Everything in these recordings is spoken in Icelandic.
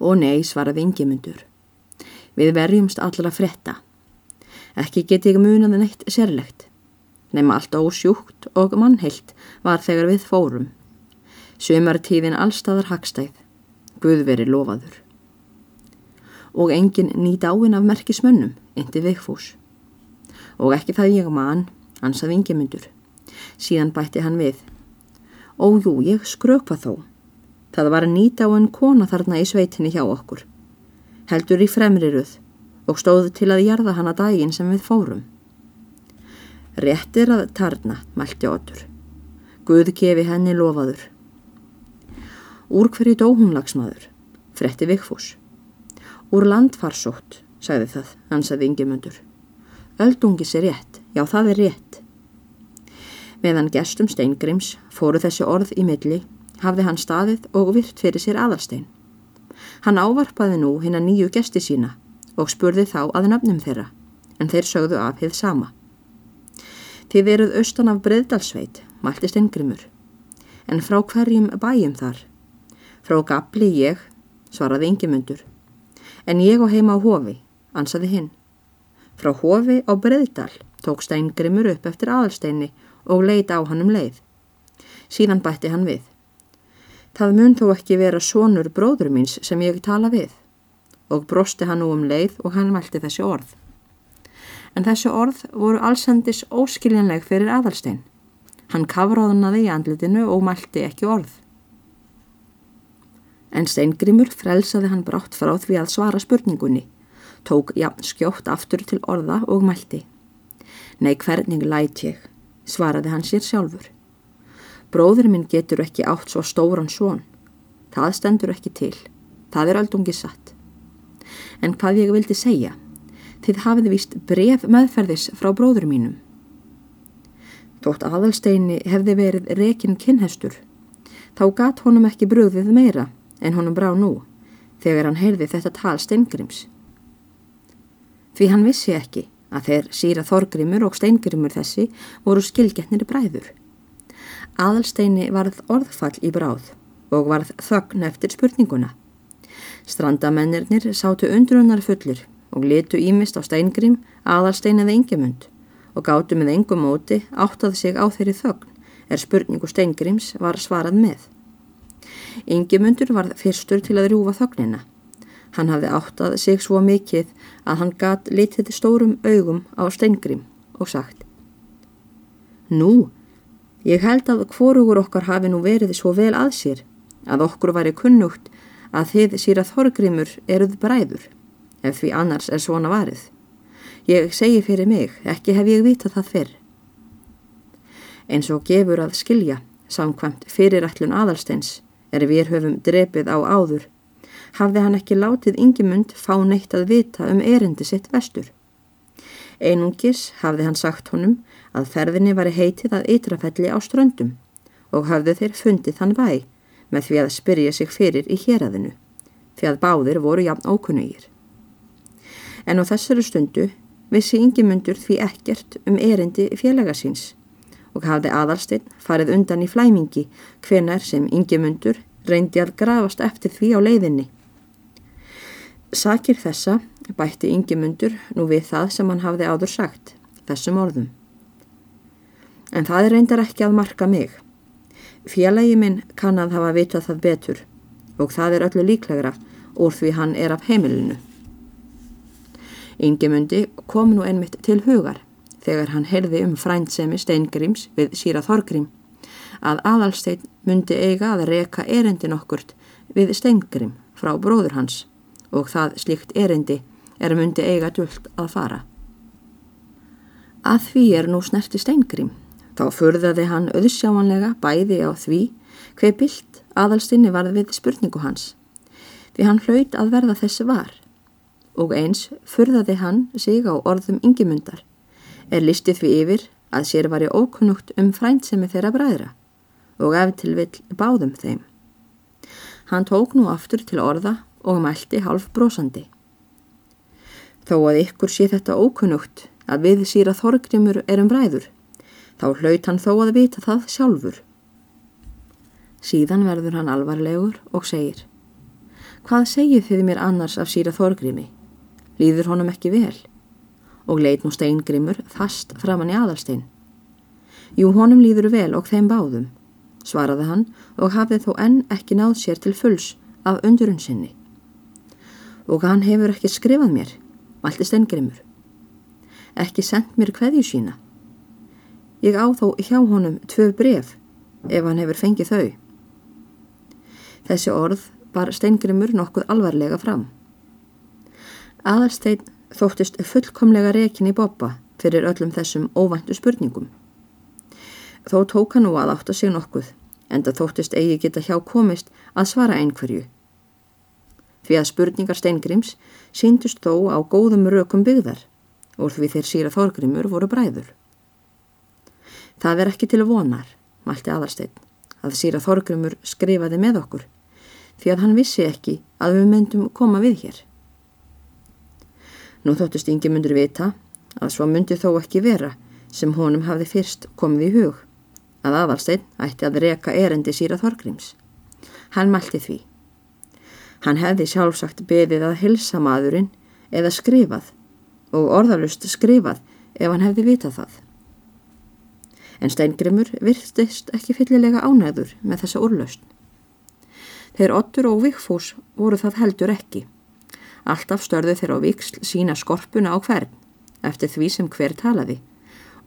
Og nei, svaraði yngimundur. Við verjumst allra fretta. Ekki get ég munað neitt sérlegt. Nefn allt ósjúkt og mannheilt var þegar við fórum. Sumartíðin allstaðar hagstæð. Guð veri lofaður. Og engin nýt áinn af merkismönnum, indi Vigfús. Og ekki það ég mann, ansað yngimundur. Síðan bætti hann við. Ójú, ég skrökva þó. Það var nýt áinn kona þarna í sveitinni hjá okkur. Heldur í fremriruð og stóðu til að jarða hana daginn sem við fórum. Réttir að tarna, mælti Otur. Guð kefi henni lofaður. Úr hverju dó hún lagsmaður? Fretti Vigfús. Úr landfarsótt, sagði það, ansaði yngjumöndur. Öldungis er rétt, já það er rétt. Meðan gestum steingrims fóru þessi orð í milli, hafði hann staðið og virt fyrir sér aðalstein. Hann ávarpaði nú hinn að nýju gesti sína og spurði þá að nöfnum þeirra, en þeir sögðu af heið sama. Þið veruð austan af Breðdalsveit, mælti steingrimur, en frá hverjum bæjum þar? Frá gabli ég, svaraði yngimundur, en ég á heima á hofi, ansaði hinn. Frá hofi á Breðdal tók steingrimur upp eftir aðalsteini og leita á hann um leið. Síðan bætti hann við. Það mun þó ekki vera sonur bróður míns sem ég tala við og brosti hann nú um leið og hann mælti þessi orð. En þessi orð voru allsendis óskiljanleg fyrir aðalstein. Hann kafráðunaði í andlitinu og mælti ekki orð. En steingrimur frelsaði hann brátt frá því að svara spurningunni, tók jafn skjótt aftur til orða og mælti. Nei, hvernig læt ég, svaraði hann sér sjálfur. Bróður minn getur ekki átt svo stóran svon. Það stendur ekki til. Það er aldungi satt. En hvað ég vildi segja, þið hafið vist bref meðferðis frá bróður mínum. Þótt aðalsteini hefði verið rekin kinnhestur, þá gatt honum ekki bröðið meira en honum brá nú, þegar hann heyrði þetta tal steingrims. Því hann vissi ekki að þeir síra þorgrimur og steingrimur þessi voru skilgetnir bræður. Aðalsteini varð orðfall í bráð og varð þögn eftir spurninguna. Strandamennirnir sátu undrunar fullir og letu ímist á steingrim, aðalstein eða yngjumund og gáttu með engum móti áttað sig á þeirri þögn er spurningu steingrims var svarað með. Yngimundur var fyrstur til að rjúfa þögnina. Hann hafði áttað sig svo mikið að hann gatt litið stórum augum á steingrim og sagt Nú, ég held að hvorugur okkar hafi nú verið svo vel að sér að okkur væri kunnugt að þið síra þorgrimur eruð bræður ef því annars er svona varið. Ég segi fyrir mig, ekki hef ég vitað það fyrr. Eins og gefur að skilja, samkvæmt fyrirætlun aðalsteins, er við höfum drepið á áður, hafði hann ekki látið yngimund fá neitt að vita um erindi sitt vestur. Einungis hafði hann sagt honum að ferðinni var heitið að eitrafelli á ströndum og hafði þeir fundið þann væg með því að spyrja sig fyrir í héræðinu, því að báðir voru jafn ókunnugir. En á þessari stundu vissi yngimundur því ekkert um erindi félaga síns og hafði aðalstinn farið undan í flæmingi hvenar sem yngimundur reyndi að grafast eftir því á leiðinni. Sakir þessa bætti yngimundur nú við það sem hann hafði áður sagt, þessum orðum. En það reyndar ekki að marka mig. Félagi minn kann að hafa vitað það betur og það er öllu líklegra úr því hann er af heimilinu. Ingemundi kom nú einmitt til hugar þegar hann heyrði um frændsemi Steingrims við síra Þorgrim að aðalstein myndi eiga að reka erindin okkurt við Steingrim frá bróður hans og það slíkt erindi er myndi eiga dult að fara. Að því er nú snerti Steingrim Þá förðaði hann auðsjáanlega bæði á því hver bilt aðalstinni varð við spurningu hans, því hann hlaut að verða þessi var. Og eins förðaði hann sig á orðum yngjumundar, er listið því yfir að sér var í ókunnugt um frændsemi þeirra bræðra og ef til vill báðum þeim. Hann tók nú aftur til orða og mælti half brosandi. Þó að ykkur sé þetta ókunnugt að við síra þorgrimur erum bræður, Þá hlaut hann þó að vita það sjálfur. Síðan verður hann alvarlegur og segir Hvað segið þið mér annars af síra Þorgrimi? Líður honum ekki vel? Og leit nú steingrimur fast framann í aðalstein. Jú, honum líður vel og þeim báðum, svaraði hann og hafið þó enn ekki náð sér til fulls af undurun sinni. Og hann hefur ekki skrifað mér, valdi steingrimur. Ekki sendt mér hverju sína. Ég á þó hjá honum tvö bref ef hann hefur fengið þau. Þessi orð bar steingrimur nokkuð alvarlega fram. Aðalstein þóttist fullkomlega rekin í boppa fyrir öllum þessum óvæntu spurningum. Þó tók hann nú að átta sig nokkuð, en það þóttist eigi geta hjá komist að svara einhverju. Því að spurningar steingrims síndust þó á góðum rökum byggðar, og því þeir síra þórgrimur voru bræður. Það er ekki til vonar, mælti aðalstein, að síra þórgrimur skrifaði með okkur, því að hann vissi ekki að við myndum koma við hér. Nú þóttist yngi myndur vita að svo myndi þó ekki vera sem honum hafði fyrst komið í hug, að aðalstein ætti að reka erendi síra Þorgríms. Hann mælti því. Hann hefði sjálfsagt beðið að hilsa maðurinn eða skrifað og orðalust skrifað ef hann hefði vitað það. En Steingrimur virtist ekki fyllilega ánæður með þessa úrlaust. Þeir Ottur og Vigfús voru það heldur ekki. Alltaf störðu þeir á viksl sína skorpuna á hvern, eftir því sem hver talaði,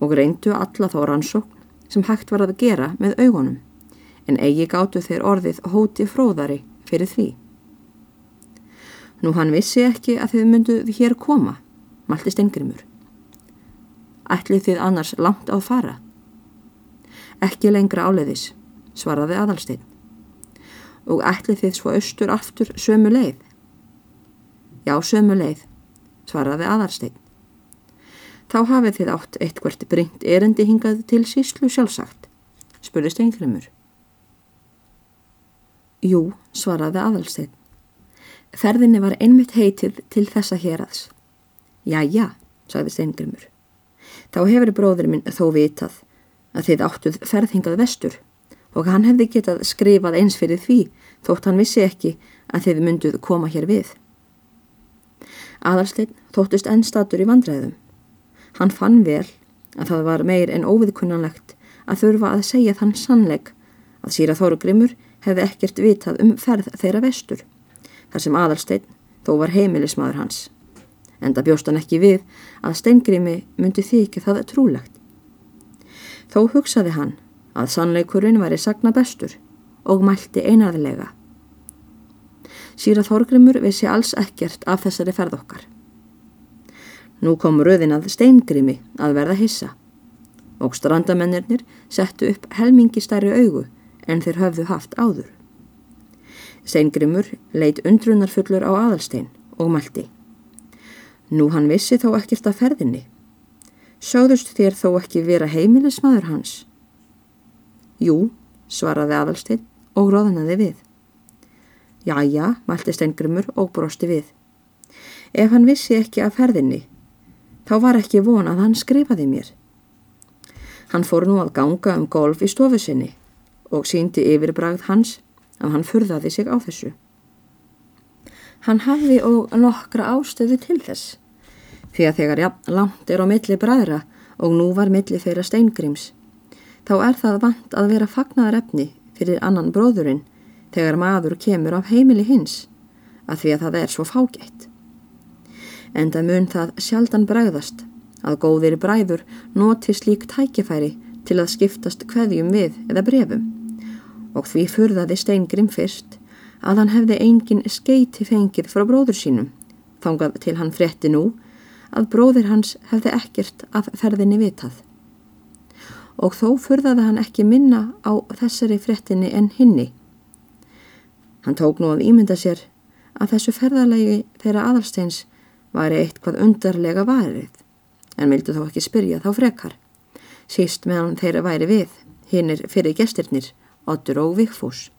og reyndu alla þá rannsókn sem hægt var að gera með augunum, en eigi gáttu þeir orðið hóti fróðari fyrir því. Nú hann vissi ekki að þið mynduð hér koma, malti stengrimur. Ætlið þið annars langt á fara? Ekki lengra áleiðis, svaraði aðalsteinn og ætlið þið svo austur aftur sömu leið? Já, sömu leið, svaraði aðarsteinn. Þá hafið þið átt eitthvert bringt erendi hingað til síslu sjálfsagt, spurði Steingrimur. Jú, svaraði aðalsteinn. Ferðinni var einmitt heitið til þessa hérads. Já, já, sagði Steingrimur. Þá hefur bróður minn þó vitað að þið áttuð ferðhingað vestur og hann hefði getað skrifað eins fyrir því þótt hann vissi ekki að þið mynduð koma hér við. Aðalsteinn þóttist ennstatur í vandræðum. Hann fann vel að það var meir en óviðkunnanlegt að þurfa að segja þann sannleik að síra Þórugrimur hefði ekkert vitað um ferð þeirra vestur, þar sem Aðalsteinn þó var heimilismadur hans. Enda bjóst hann ekki við að Steingrimi myndi þykja það trúlegt. Þó hugsaði hann að sannleikurinn væri sagna bestur og mælti einarðilega. Síra Þorgrimur vissi alls ekkert af þessari ferð okkar. Nú kom röðin að steingrimi að verða hissa og strandamennirnir settu upp helmingi stærri augu en þeir höfðu haft áður. Steingrimur leitt undrunarfullur á aðalstein og mælti. Nú hann vissi þó ekkert af ferðinni. Sjóðust þér þó ekki vera heimilismadur hans? Jú, svaraði aðalstein og róðanaði við. Jæja, mælti Steingrimur og brosti við. Ef hann vissi ekki af ferðinni, þá var ekki von að hann skrifaði mér. Hann fór nú að ganga um golf í stofu sinni og síndi yfirbragð hans að hann furðaði sig á þessu. Hann hafði og nokkra ástöðu til þess, því að þegar ja, langt er á milli bræðra og nú var milli þeirra steingrims, þá er það vant að vera fagnaðar efni fyrir annan bróðurinn þegar maður kemur af heimili hins að því að það er svo fágætt. En það mun það sjaldan bræðast að góðir bræður noti slík tækifæri til að skiptast hverjum við eða brefum og því furðaði Steingrim fyrst að hann hefði engin skeiti fengið frá bróður sínum þangað til hann frétti nú að bróðir hans hefði ekkert af ferðinni vitað og þó furðaði hann ekki minna á þessari frettinni en hinni. Hann tók nú að ímynda sér að þessu ferðarlegi þeirra aðalsteins væri eitthvað undarlega varið, en vildu þó ekki spyrja þá frekar. Síst meðan þeirra væri við, hinnir fyrir gestirnir, Otur og Vigfús.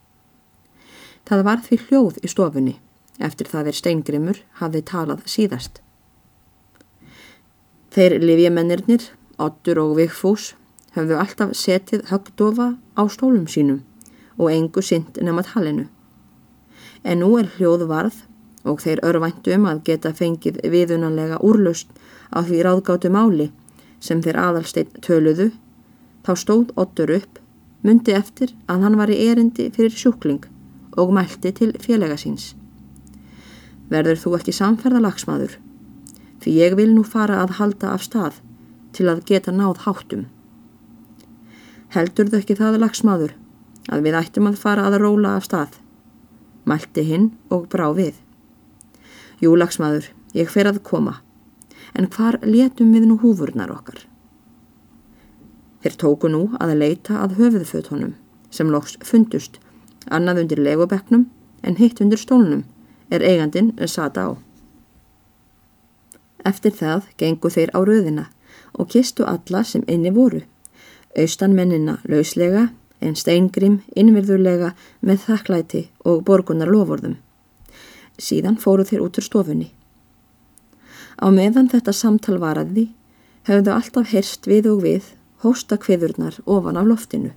Það var því hljóð í stofunni, eftir það er steingrimur hafði talað síðast. Þeir livjamennirnir, Otur og Vigfús, höfðu alltaf setið högdofa á stólum sínum og engu synd nema talinu. En nú er hljóð varð og þeir örvæntum að geta fengið viðunanlega úrlust á því ráðgátu máli sem þeir aðalsteinn töluðu, þá stóð Ottur upp, myndi eftir að hann var í erindi fyrir sjúkling og mælti til félaga síns. Verður þú ekki samferðalagsmaður? Fyrir ég vil nú fara að halda af stað til að geta náð háttum. Heldur þau ekki það lagsmaður að við ættum að fara að róla af stað? Mælti hinn og brá við. Jú lagsmaður, ég fer að koma en hvar letum við nú húfurnar okkar? Þeir tóku nú að leita að höfuðfötunum sem loks fundust, annað undir legobeknum en hitt undir stólnum er eigandin sata á. Eftir það gengu þeir á röðina og kistu alla sem inni voru, austanmennina lauslega en steingrim innverðulega með þakklæti og borgunar lofórðum. Síðan fóru þeir út úr stofunni. Á meðan þetta samtal varaði höfðu alltaf herst við og við hósta kviðurnar ofan af loftinu.